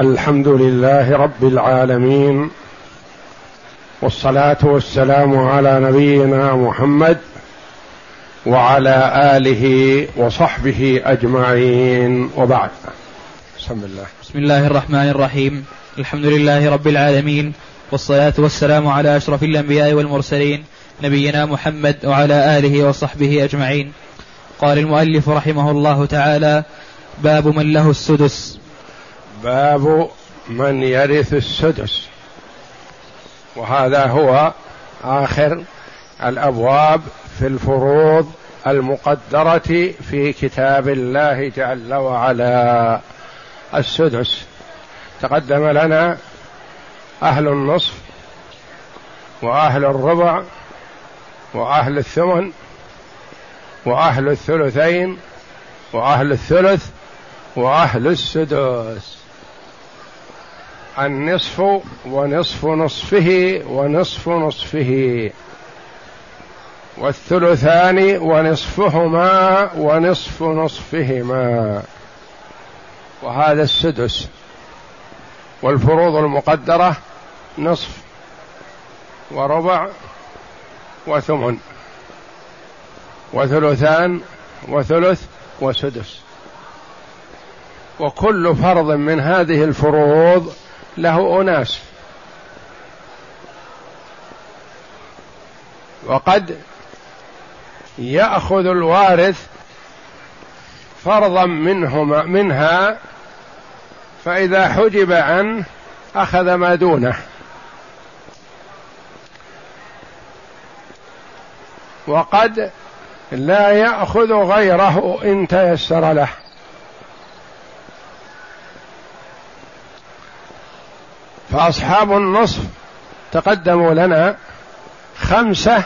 الحمد لله رب العالمين والصلاة والسلام على نبينا محمد وعلى آله وصحبه أجمعين. وبعد. بسم الله. بسم الله الرحمن الرحيم. الحمد لله رب العالمين والصلاة والسلام على أشرف الأنبياء والمرسلين نبينا محمد وعلى آله وصحبه أجمعين. قال المؤلف رحمه الله تعالى باب من له السدس. باب من يرث السدس. وهذا هو آخر الأبواب في الفروض المقدرة في كتاب الله جل وعلا. السدس. تقدم لنا أهل النصف وأهل الربع وأهل الثمن وأهل الثلثين وأهل الثلث وأهل السدس. النصف ونصف نصفه ونصف نصفه. والثلثان ونصفهما ونصف نصفهما. وهذا السدس. والفروض المقدرة نصف وربع وثمن. وثلثان وثلث وسدس. وكل فرض من هذه الفروض له أناس. وقد يأخذ الوارث فرضا منهما منها فإذا حجب عنه أخذ ما دونه. وقد لا يأخذ غيره إن تيسر له. فأصحاب النصف تقدموا لنا خمسة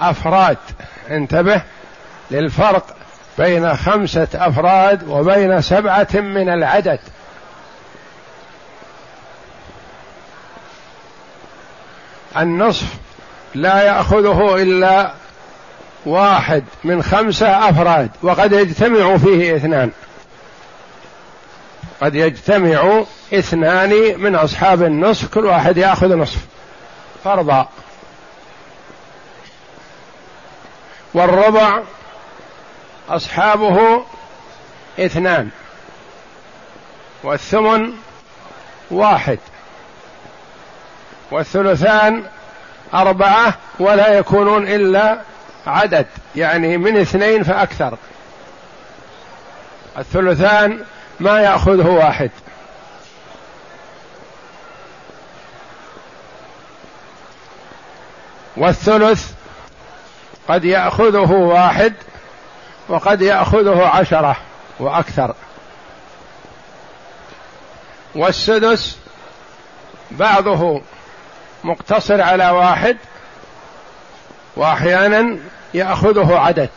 أفراد. انتبه للفرق بين خمسة أفراد وبين سبعة من العدد. النصف لا يأخذه إلا واحد من خمسة أفراد وقد يجتمع فيه اثنان. قد يجتمع اثنان من أصحاب النصف كل واحد يأخذ نصف. فرضا. والربع أصحابه اثنان. والثمن واحد. والثلثان أربعة ولا يكونون إلا عدد يعني من اثنين فأكثر. الثلثان ما يأخذه واحد. والثلث قد يأخذه واحد وقد يأخذه عشرة وأكثر. والسدس بعضه مقتصر على واحد وأحيانا يأخذه عدد.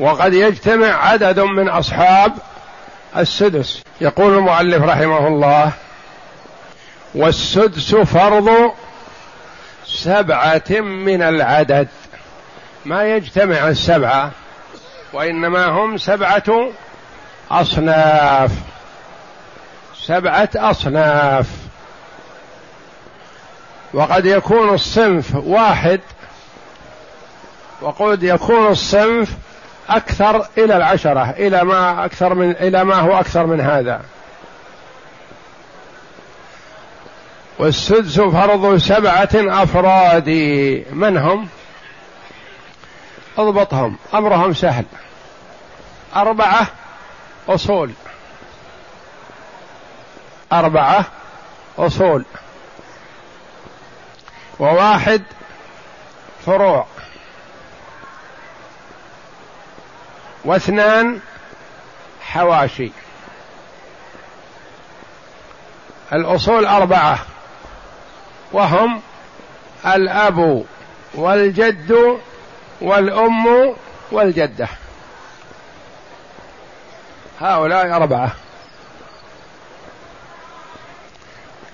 وقد يجتمع عدد من أصحاب السدس. يقول المؤلف رحمه الله والسدس فرض سبعة من العدد. ما يجتمع السبعة وإنما هم سبعة أصناف. سبعة أصناف. وقد يكون الصنف واحد وقد يكون الصنف أكثر إلى العشرة إلى ما أكثر من إلى ما هو أكثر من هذا. والسدس فرض سبعة أفراد. من هم؟ اضبطهم. أمرهم سهل. أربعة أصول. أربعة أصول. وواحد فروع. واثنان حواشي. الأصول أربعة. وهم الأب والجد والأم والجدة. هؤلاء أربعة.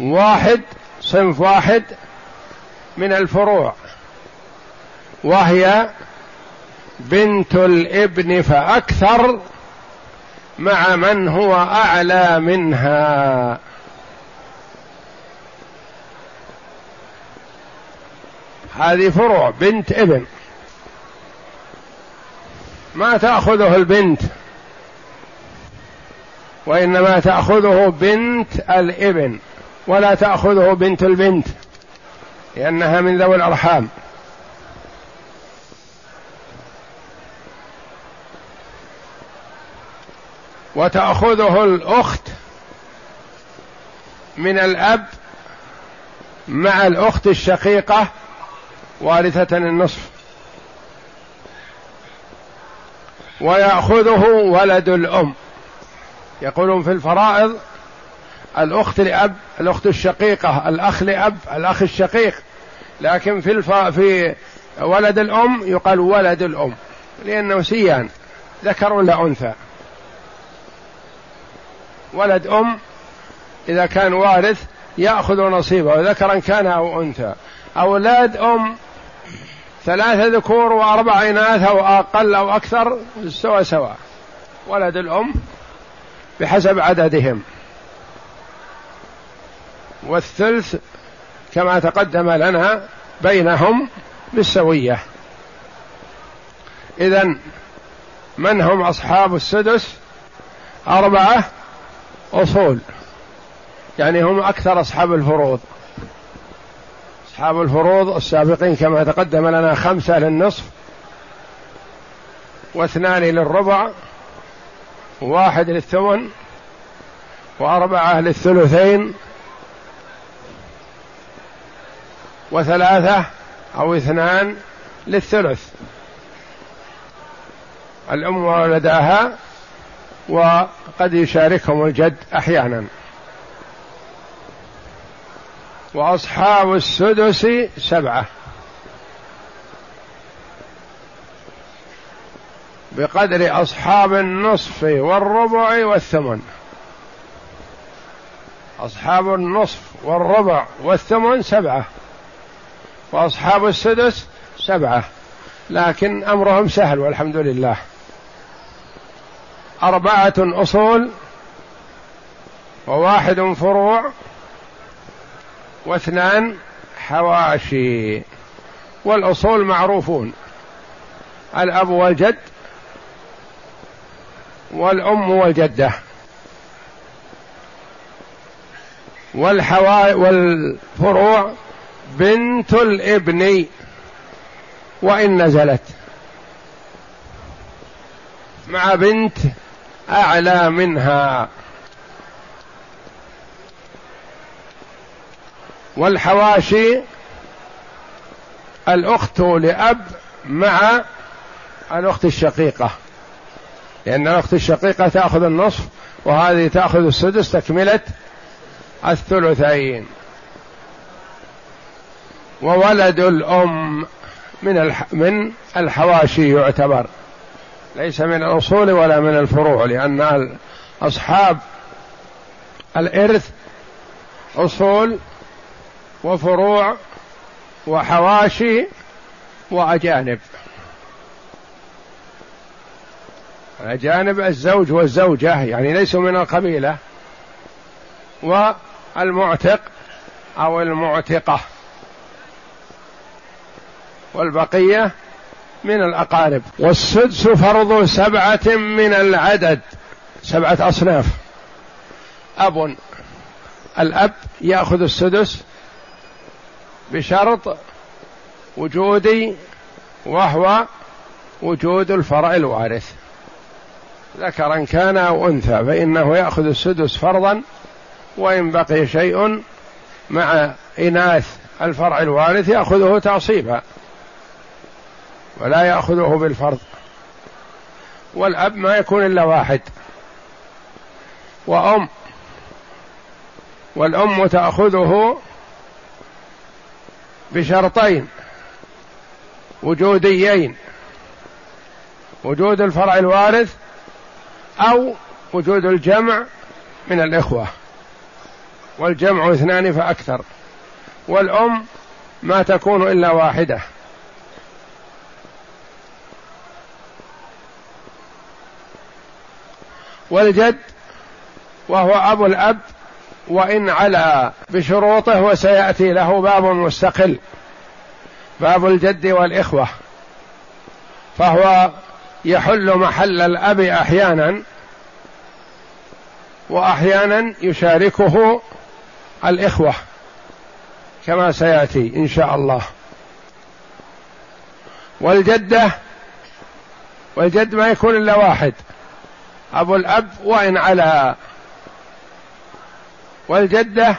واحد صنف واحد من الفروع وهي بنت الابن فأكثر مع من هو أعلى منها. هذه فروع بنت ابن. ما تأخذه البنت. وإنما تأخذه بنت الابن ولا تأخذه بنت البنت لأنها من ذوي الأرحام. وتأخذه الأخت من الأب مع الأخت الشقيقة وارثة النصف. ويأخذه ولد الأم. يقولون في الفرائض الأخت لأب الأخت الشقيقة الأخ لأب الأخ الشقيق. لكن في الف... في ولد الأم يقال ولد الأم لأنه سيان ذكر ولا أنثى. ولد أم إذا كان وارث يأخذ نصيبه ذكرا كان أو أنثى. أولاد أم ثلاثة ذكور وأربع إناث أو أقل أو أكثر سوا سوا ولد الأم بحسب عددهم. والثلث كما تقدم لنا بينهم بالسوية. إذا من هم أصحاب السدس؟ أربعة أصول. يعني هم أكثر أصحاب الفروض. أصحاب الفروض السابقين كما تقدم لنا خمسة للنصف واثنان للربع واحد للثمن وأربعة للثلثين وثلاثة أو اثنان للثلث. الأم وولداها وقد يشاركهم الجد أحيانا. وأصحاب السدس سبعة. بقدر أصحاب النصف والربع والثمن. أصحاب النصف والربع والثمن سبعة. وأصحاب السدس سبعة. لكن أمرهم سهل والحمد لله. أربعة أصول وواحد فروع. واثنان حواشي والأصول معروفون. الأب والجد والأم والجدة والحوا والفروع بنت الإبن وإن نزلت. مع بنت أعلى منها. والحواشي الأخت لأب مع الأخت الشقيقة. لأن الأخت الشقيقة تأخذ النصف وهذه تأخذ السدس تكملة الثلثين. وولد الأم من من الحواشي يعتبر. ليس من الأصول ولا من الفروع لأن أصحاب الإرث أصول وفروع وحواشي وأجانب. الأجانب الزوج والزوجة يعني ليسوا من القبيلة والمعتق أو المعتقة والبقية من الأقارب. والسدس فرض سبعة من العدد سبعة أصناف. أب الأب يأخذ السدس بشرط وجودي وهو وجود الفرع الوارث. ذكرا كان أو أنثى فإنه يأخذ السدس فرضا وإن بقي شيء مع إناث الفرع الوارث يأخذه تعصيبا ولا يأخذه بالفرض. والأب ما يكون إلا واحد. وأم والأم تأخذه بشرطين وجوديين وجود الفرع الوارث أو وجود الجمع من الإخوة. والجمع اثنان فأكثر. والأم ما تكون إلا واحدة. والجد وهو أبو الأب وإن علا بشروطه وسيأتي له باب مستقل باب الجد والإخوة. فهو يحل محل الأب أحيانا وأحيانا يشاركه الإخوة كما سيأتي إن شاء الله. والجدة والجد ما يكون إلا واحد أبو الأب وإن على والجدة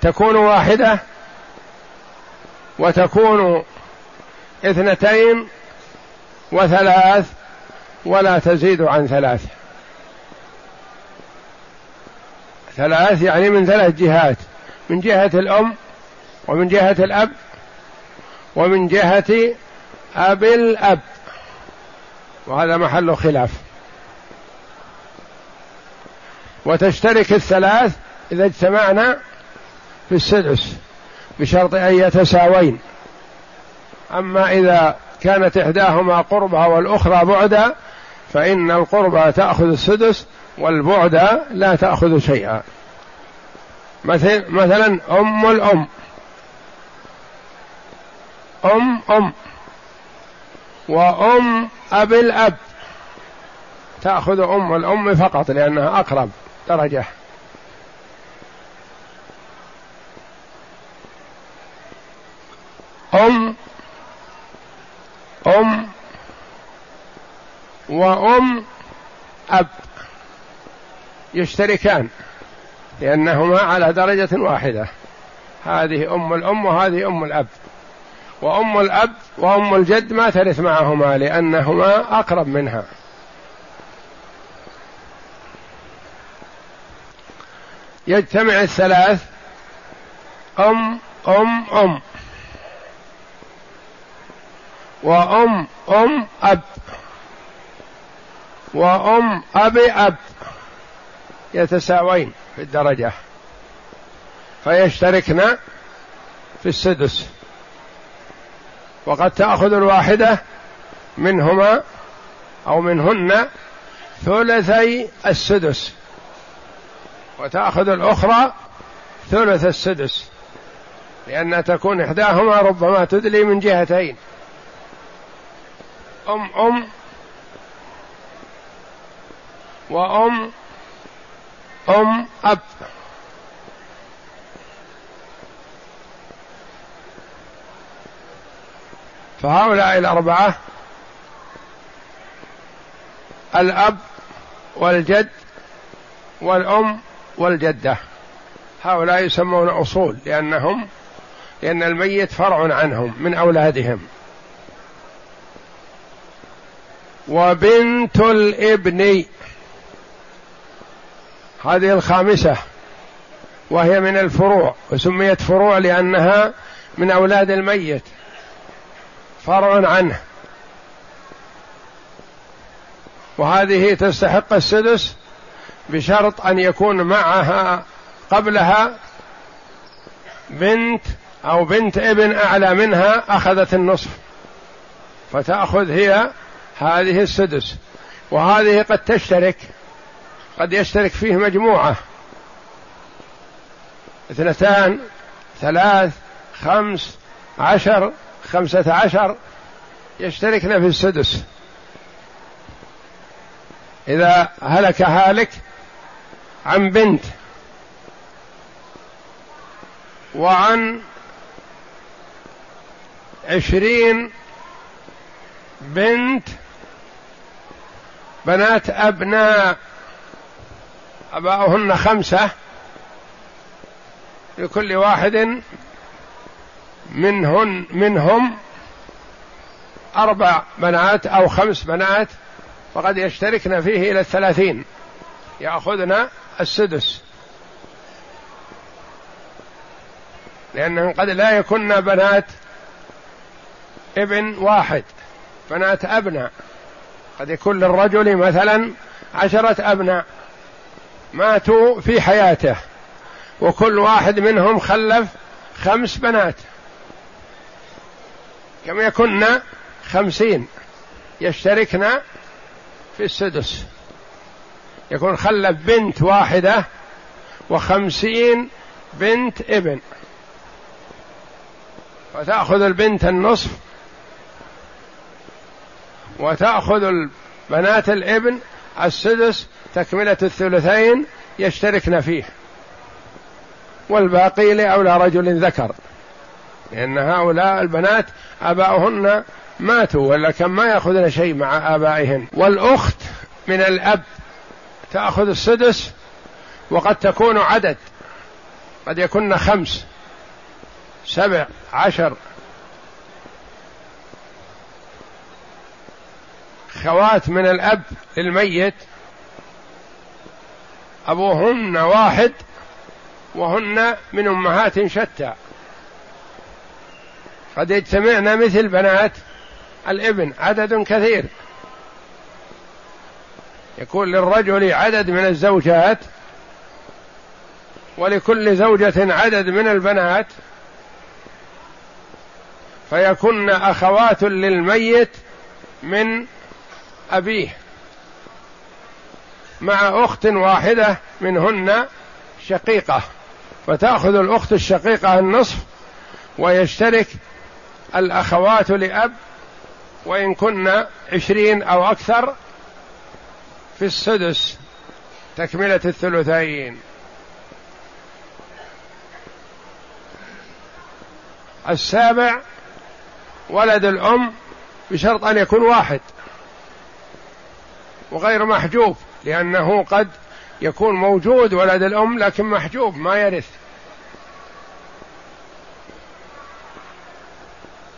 تكون واحدة وتكون اثنتين وثلاث ولا تزيد عن ثلاث. ثلاث يعني من ثلاث جهات من جهة الأم ومن جهة الأب ومن جهة أبي الأب. وهذا محل خلاف. وتشترك الثلاث إذا اجتمعنا في السدس بشرط أن يتساوين. أما إذا كانت إحداهما قربها والأخرى بعدا فإن القربى تأخذ السدس والبعد لا تأخذ شيئا. مثل مثلا أم الأم. أم أم. وأم أبي الأب. تأخذ أم الأم فقط لأنها أقرب. درجة أم أم وأم أب يشتركان لأنهما على درجة واحدة. هذه أم الأم وهذه أم الأب. وأم الأب وأم الجد ما ترث معهما لأنهما أقرب منها. يجتمع الثلاث. أم أم أم وأم أم أب. وأم أبي أب. يتساوين في الدرجة. فيشتركن في السدس. وقد تأخذ الواحدة منهما أو منهن ثلثي السدس. وتأخذ الأخرى ثلث السدس لأن تكون إحداهما ربما تدلي من جهتين. أم أم وأم أم أب. فهؤلاء الأربعة الأب والجد والأم والجدة. هؤلاء يسمون أصول لأنهم لأن الميت فرع عنهم من أولادهم. وبنت الإبن. هذه الخامسة وهي من الفروع وسميت فروع لأنها من أولاد الميت. فرع عنه. وهذه تستحق السدس بشرط أن يكون معها قبلها بنت أو بنت ابن أعلى منها أخذت النصف. فتأخذ هي هذه السدس. وهذه قد تشترك قد يشترك فيه مجموعة. اثنتان ثلاث خمس عشر خمسة عشر يشتركن في السدس. إذا هلك هالك عن بنت وعن عشرين بنت بنات أبناء أباؤهن خمسة لكل واحد منهن منهم أربع بنات أو خمس بنات فقد يشتركن فيه إلى الثلاثين. يأخذن السدس. لأنهم قد لا يكن بنات ابن واحد بنات أبناء. قد يكون للرجل مثلا عشرة أبناء ماتوا في حياته وكل واحد منهم خلف خمس بنات. كم يكن؟ خمسين. يشتركن في السدس. يكون خلف بنت واحدة وخمسين بنت ابن. وتأخذ البنت النصف وتأخذ بنات الابن السدس تكملة الثلثين يشتركن فيه. والباقي لأولى رجل ذكر. لأن هؤلاء البنات آباؤهن ماتوا ولا كان ما يأخذن شيء مع آبائهن. والأخت من الأب تأخذ السدس وقد تكون عدد. قد يكون خمس سبع عشر. خوات من الأب للميت أبوهن واحد وهن من أمهات شتى. قد يجتمعن مثل بنات الابن. عدد كثير. يكون للرجل عدد من الزوجات ولكل زوجة عدد من البنات فيكن أخوات للميت من أبيه مع أخت واحدة منهن شقيقة فتأخذ الأخت الشقيقة النصف ويشترك الأخوات لأب وإن كن عشرين أو أكثر في السدس تكملة الثلثين. السابع ولد الأم بشرط أن يكون واحد وغير محجوب لأنه قد يكون موجود ولد الأم لكن محجوب ما يرث.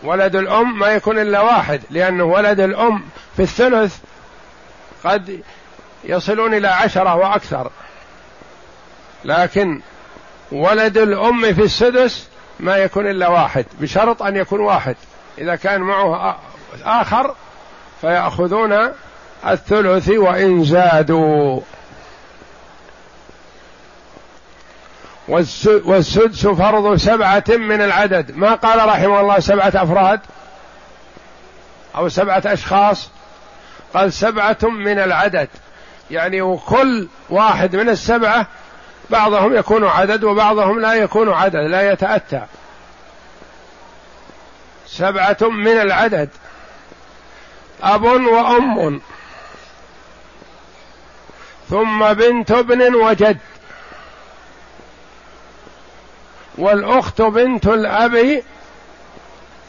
ولد الأم ما يكون إلا واحد لأنه ولد الأم في الثلث قد يصلون إلى عشرة وأكثر. لكن ولد الأم في السدس ما يكون إلا واحد بشرط أن يكون واحد. إذا كان معه آخر فيأخذون الثلث وإن زادوا. والسدس فرض سبعة من العدد. ما قال رحمه الله سبعة أفراد؟ أو سبعة أشخاص؟ قال سبعة من العدد. يعني وكل واحد من السبعة بعضهم يكون عدد وبعضهم لا يكون عدد لا يتأتى. سبعة من العدد. أب وأم. ثم بنت ابن وجد. والأخت بنت الأب.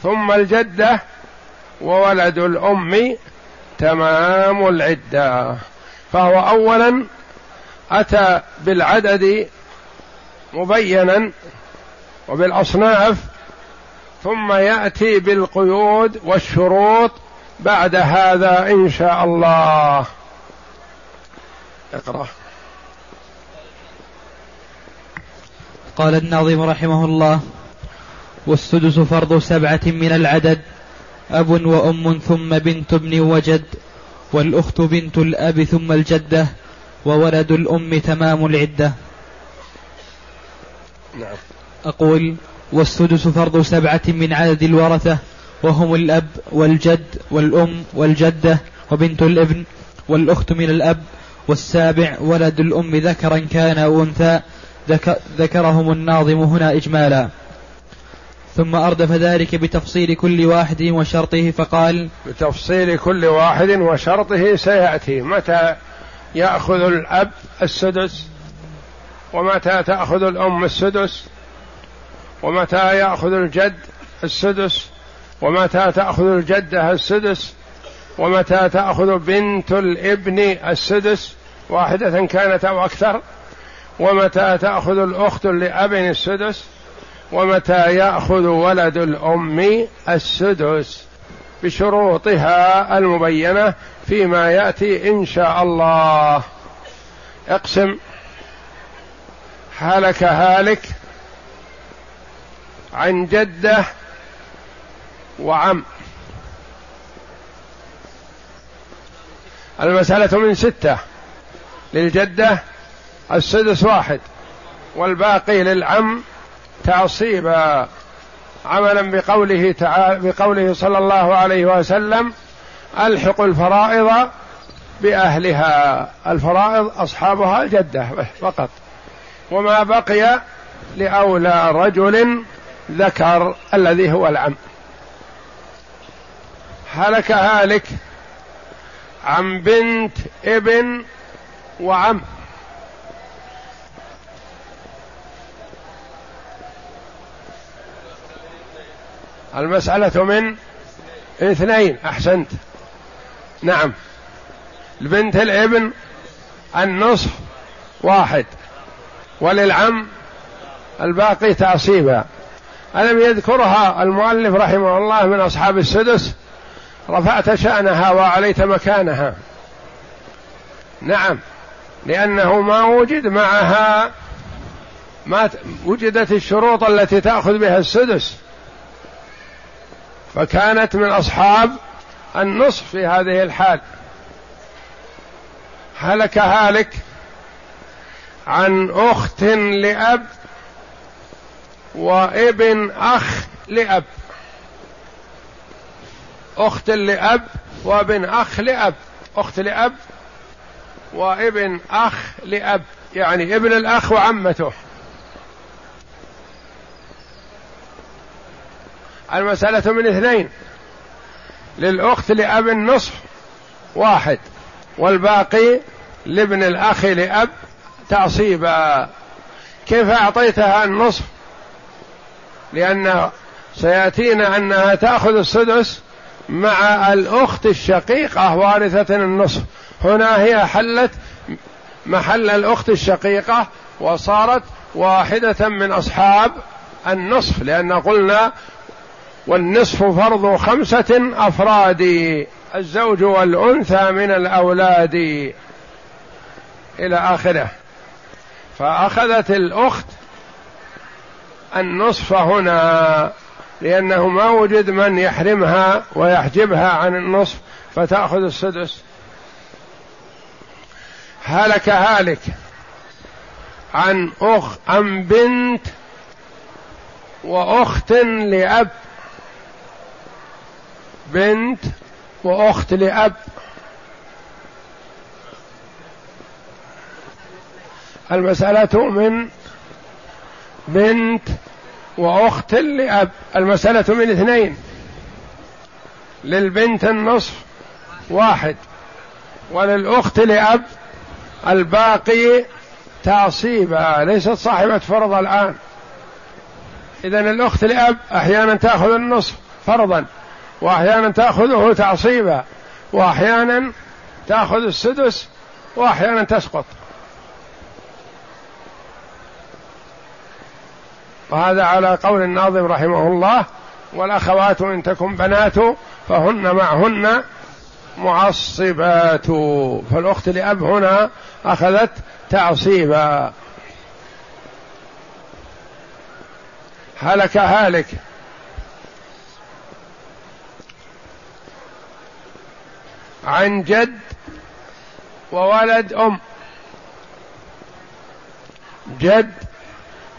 ثم الجدة. وولد الأم تمام العدة. فهو أولا أتى بالعدد مبينا وبالأصناف ثم يأتي بالقيود والشروط بعد هذا إن شاء الله. اقرأ. قال الناظم رحمه الله والسدس فرض سبعة من العدد أب وأم ثم بنت ابن وجد. والأخت بنت الأب ثم الجدة وولد الأم تمام العدة. نعم. أقول والسدس فرض سبعة من عدد الورثة وهم الأب والجد والأم والجدة وبنت الابن والأخت من الأب والسابع ولد الأم ذكرا كان أو أنثى ذكرهم الناظم هنا إجمالا. ثم أردف ذلك بتفصيل كل واحد وشرطه فقال بتفصيل كل واحد وشرطه سيأتي. متى يأخذ الأب السدس؟ ومتى تأخذ الأم السدس؟ ومتى يأخذ الجد السدس؟ ومتى تأخذ الجدة السدس؟ ومتى تأخذ بنت الابن السدس؟ واحدة كانت أو أكثر. ومتى تأخذ الأخت لأب السدس؟ ومتى يأخذ ولد الأم السدس بشروطها المبينة فيما يأتي إن شاء الله. اقسم. هلك هالك عن جدة وعم. المسألة من ستة. للجدة السدس واحد والباقي للعم تعصيبا عملا بقوله تعالى بقوله صلى الله عليه وسلم الحقوا الفرائض بأهلها. الفرائض أصحابها الجدة فقط. وما بقي لأولى رجل ذكر الذي هو العم. هلك هالك عن بنت ابن وعم. المسألة من اثنين أحسنت. نعم. البنت الابن النصف واحد. وللعم الباقي تعصيبا. ألم يذكرها المؤلف رحمه الله من أصحاب السدس؟ رفعت شأنها وعليت مكانها. نعم. لأنه ما وجد معها ما وجدت الشروط التي تأخذ بها السدس. فكانت من أصحاب النصف في هذه الحال. هلك هالك عن أخت لأب وابن أخ لأب. أخت لأب وابن أخ لأب. أخت لأب وابن أخ لأب. يعني ابن الأخ وعمته. المسألة من اثنين. للأخت لأب النصف واحد والباقي لابن الأخ لأب تعصيبا كيف أعطيتها النصف لأن سيأتينا أنها تأخذ السدس مع الأخت الشقيقة وارثة النصف هنا هي حلت محل الأخت الشقيقة وصارت واحدة من أصحاب النصف لأن قلنا والنصف فرض خمسة أفراد الزوج والأنثى من الأولاد إلى آخره. فأخذت الأخت النصف هنا لأنه ما وجد من يحرمها ويحجبها عن النصف فتأخذ السدس. هلك هالك عن أخ عن بنت وأخت لأب. بنت وأخت لأب. المسألة من بنت وأخت لأب. المسألة من اثنين. للبنت النصف واحد. وللأخت لأب الباقي تعصيبا ليست صاحبة فرض الآن. إذا الأخت لأب أحيانا تأخذ النصف فرضا. وأحيانا تأخذه تعصيبا وأحيانا تأخذ السدس وأحيانا تسقط. وهذا على قول الناظم رحمه الله والأخوات إن تكن بنات فهن معهن معصبات. فالأخت لأب هنا أخذت تعصيبا. هلك هالك. عن جد وولد أم. جد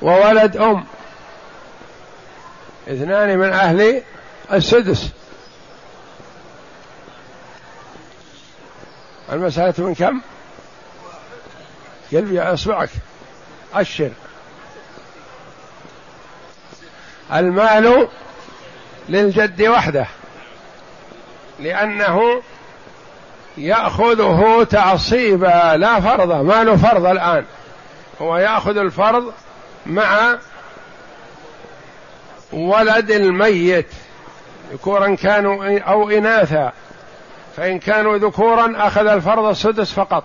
وولد أم. اثنان من أهل السدس. المسألة من كم؟ قلبي أصبعك. أشر المال للجد وحده لأنه يأخذه تعصيبا لا فرض ما له فرض الآن. هو يأخذ الفرض مع ولد الميت ذكورا كانوا أو إناثا. فإن كانوا ذكورا أخذ الفرض السدس فقط.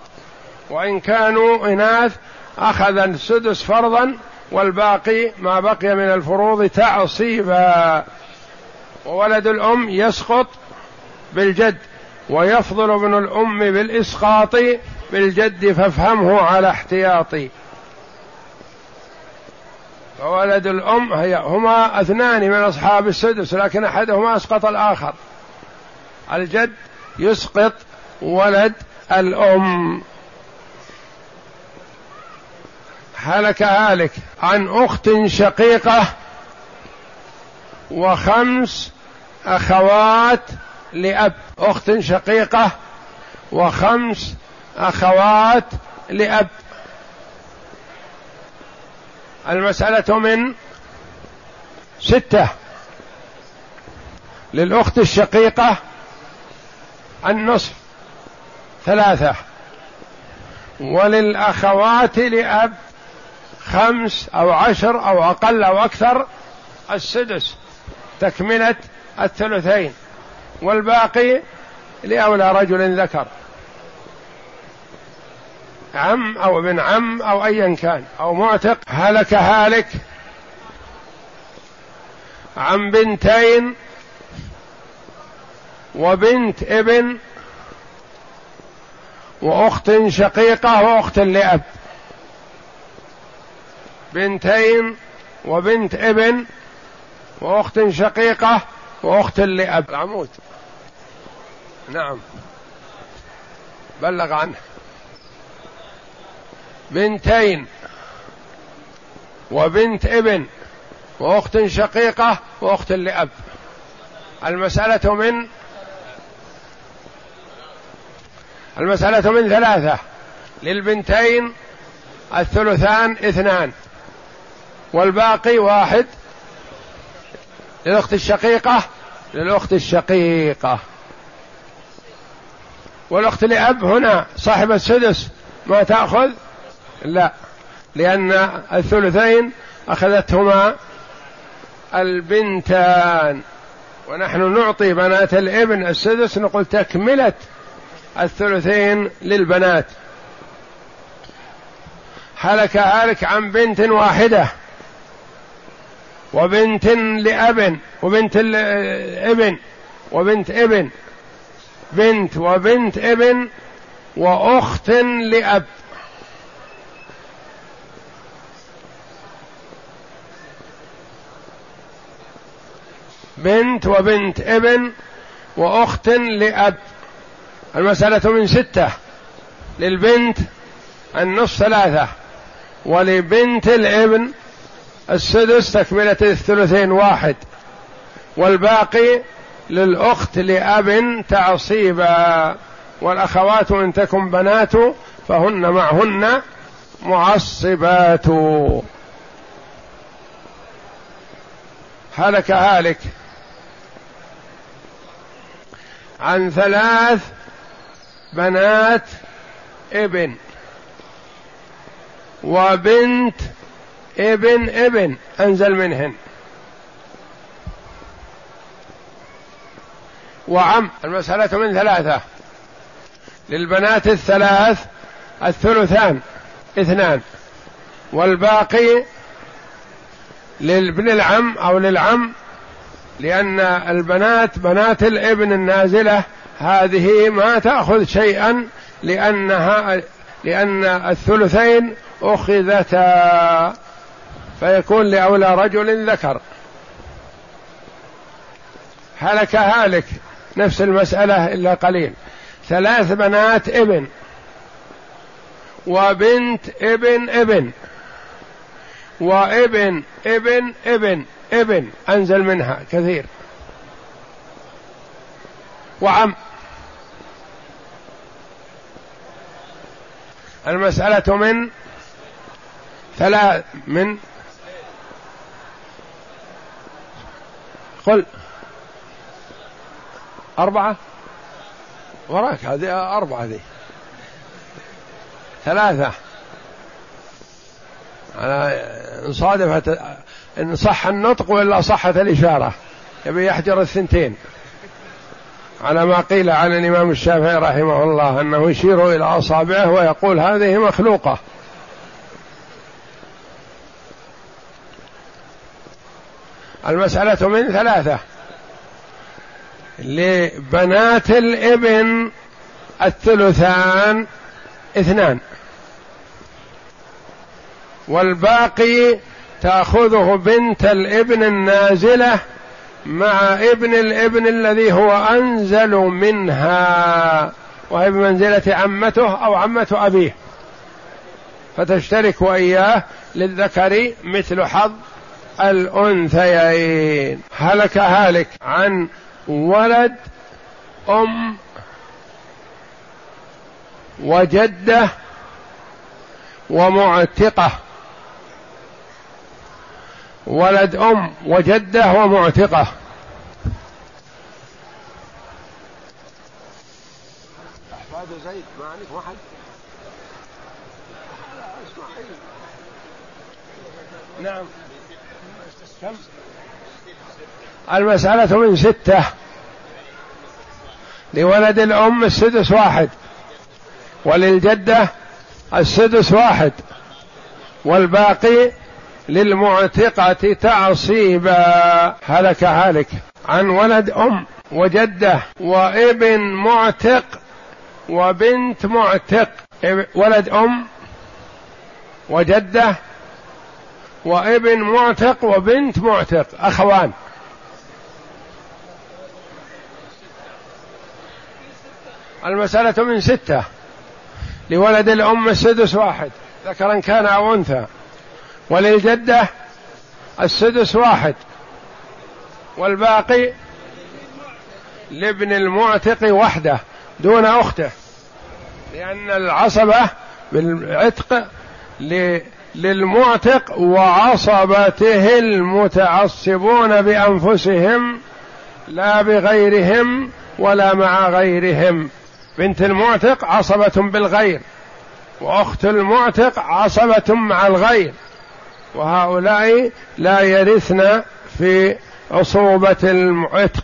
وإن كانوا إناث أخذ السدس فرضا والباقي ما بقي من الفروض تعصيبا. وولد الأم يسقط بالجد. ويفضل ابن الأم بالإسقاط بالجد فافهمه على احتياطي فولد الأم هي هما اثنان من أصحاب السدس لكن أحدهما أسقط الآخر. الجد يسقط ولد الأم. هلك هالك عن أخت شقيقة وخمس أخوات لأب أخت شقيقة وخمس أخوات لأب. المسألة من ستة. للأخت الشقيقة النصف ثلاثة. وللأخوات لأب خمس أو عشر أو أقل أو أكثر السدس تكملة الثلثين. والباقي لأولى رجل ذكر. عم أو ابن عم أو أيا كان أو معتق هلك هالك. عن بنتين وبنت ابن وأخت شقيقة وأخت لأب. بنتين وبنت ابن وأخت شقيقة واخت لأب العمود. نعم. بلغ عنه. بنتين. وبنت ابن. وأخت شقيقة وأخت لأب. المسألة من؟ المسألة من ثلاثة. للبنتين الثلثان اثنان. والباقي واحد. للأخت الشقيقة للأخت الشقيقة. والأخت لأب هنا صاحب السدس ما تأخذ؟ لا. لأن الثلثين أخذتهما البنتان. ونحن نعطي بنات الابن السدس نقول تكملة الثلثين للبنات. هلك هالك عن بنت واحدة. وبنت لأب وبنت ابن وبنت ابن. بنت وبنت ابن وأخت لأب. بنت وبنت ابن وأخت لأب. المسألة من ستة. للبنت النصف ثلاثة. ولبنت الابن السدس تكملة الثلثين واحد. والباقي للأخت لأب تعصيبا والأخوات إن تكن بنات فهن معهن معصبات. هلك هالك. عن ثلاث بنات ابن. وبنت ابن ابن انزل منهن. وعم المسألة من ثلاثة. للبنات الثلاث الثلثان اثنان. والباقي للابن العم أو للعم لأن البنات بنات الابن النازلة هذه ما تأخذ شيئا لأنها لأن الثلثين أخذتا. فيكون لأولى رجل ذكر. هلك هالك نفس المسألة إلا قليل. ثلاث بنات ابن وبنت ابن ابن وابن ابن ابن ابن أنزل منها كثير. وعم. المسألة من ثلاث من قل أربعة؟ وراك هذه أربعة ذي ثلاثة. إن صادفت إن صح النطق وإلا صحت الإشارة. يبي يحجر الثنتين. على ما قيل عن الإمام الشافعي رحمه الله أنه يشير إلى أصابعه ويقول هذه مخلوقة. المسألة من ثلاثة. لبنات الإبن الثلثان اثنان. والباقي تأخذه بنت الإبن النازلة مع ابن الإبن الذي هو أنزل منها وهي بمنزلة عمته أو عمة أبيه. فتشترك وإياه للذكر مثل حظ الأنثيين. هلك هالك عن ولد أم وجدة ومعتقة. ولد أم وجدة ومعتقة. احفاد زيد ما عندك واحد. نعم. كم؟ المسألة من ستة. لولد الأم السدس واحد. وللجدة السدس واحد. والباقي للمعتقة تعصيبا. هلك هالك. عن ولد أم وجدة وابن معتق وبنت معتق. ولد أم وجدة وابن معتق وبنت معتق أخوان. المسألة من ستة. لولد الأم السدس واحد ذكرا كان أو أنثى. وللجدة السدس واحد. والباقي لابن المعتق وحده دون أخته. لأن العصبة بالعتق للمعتق وعصبته المتعصبون بأنفسهم لا بغيرهم ولا مع غيرهم. بنت المعتق عصبة بالغير وأخت المعتق عصبة مع الغير. وهؤلاء لا يرثن في عصوبة العتق.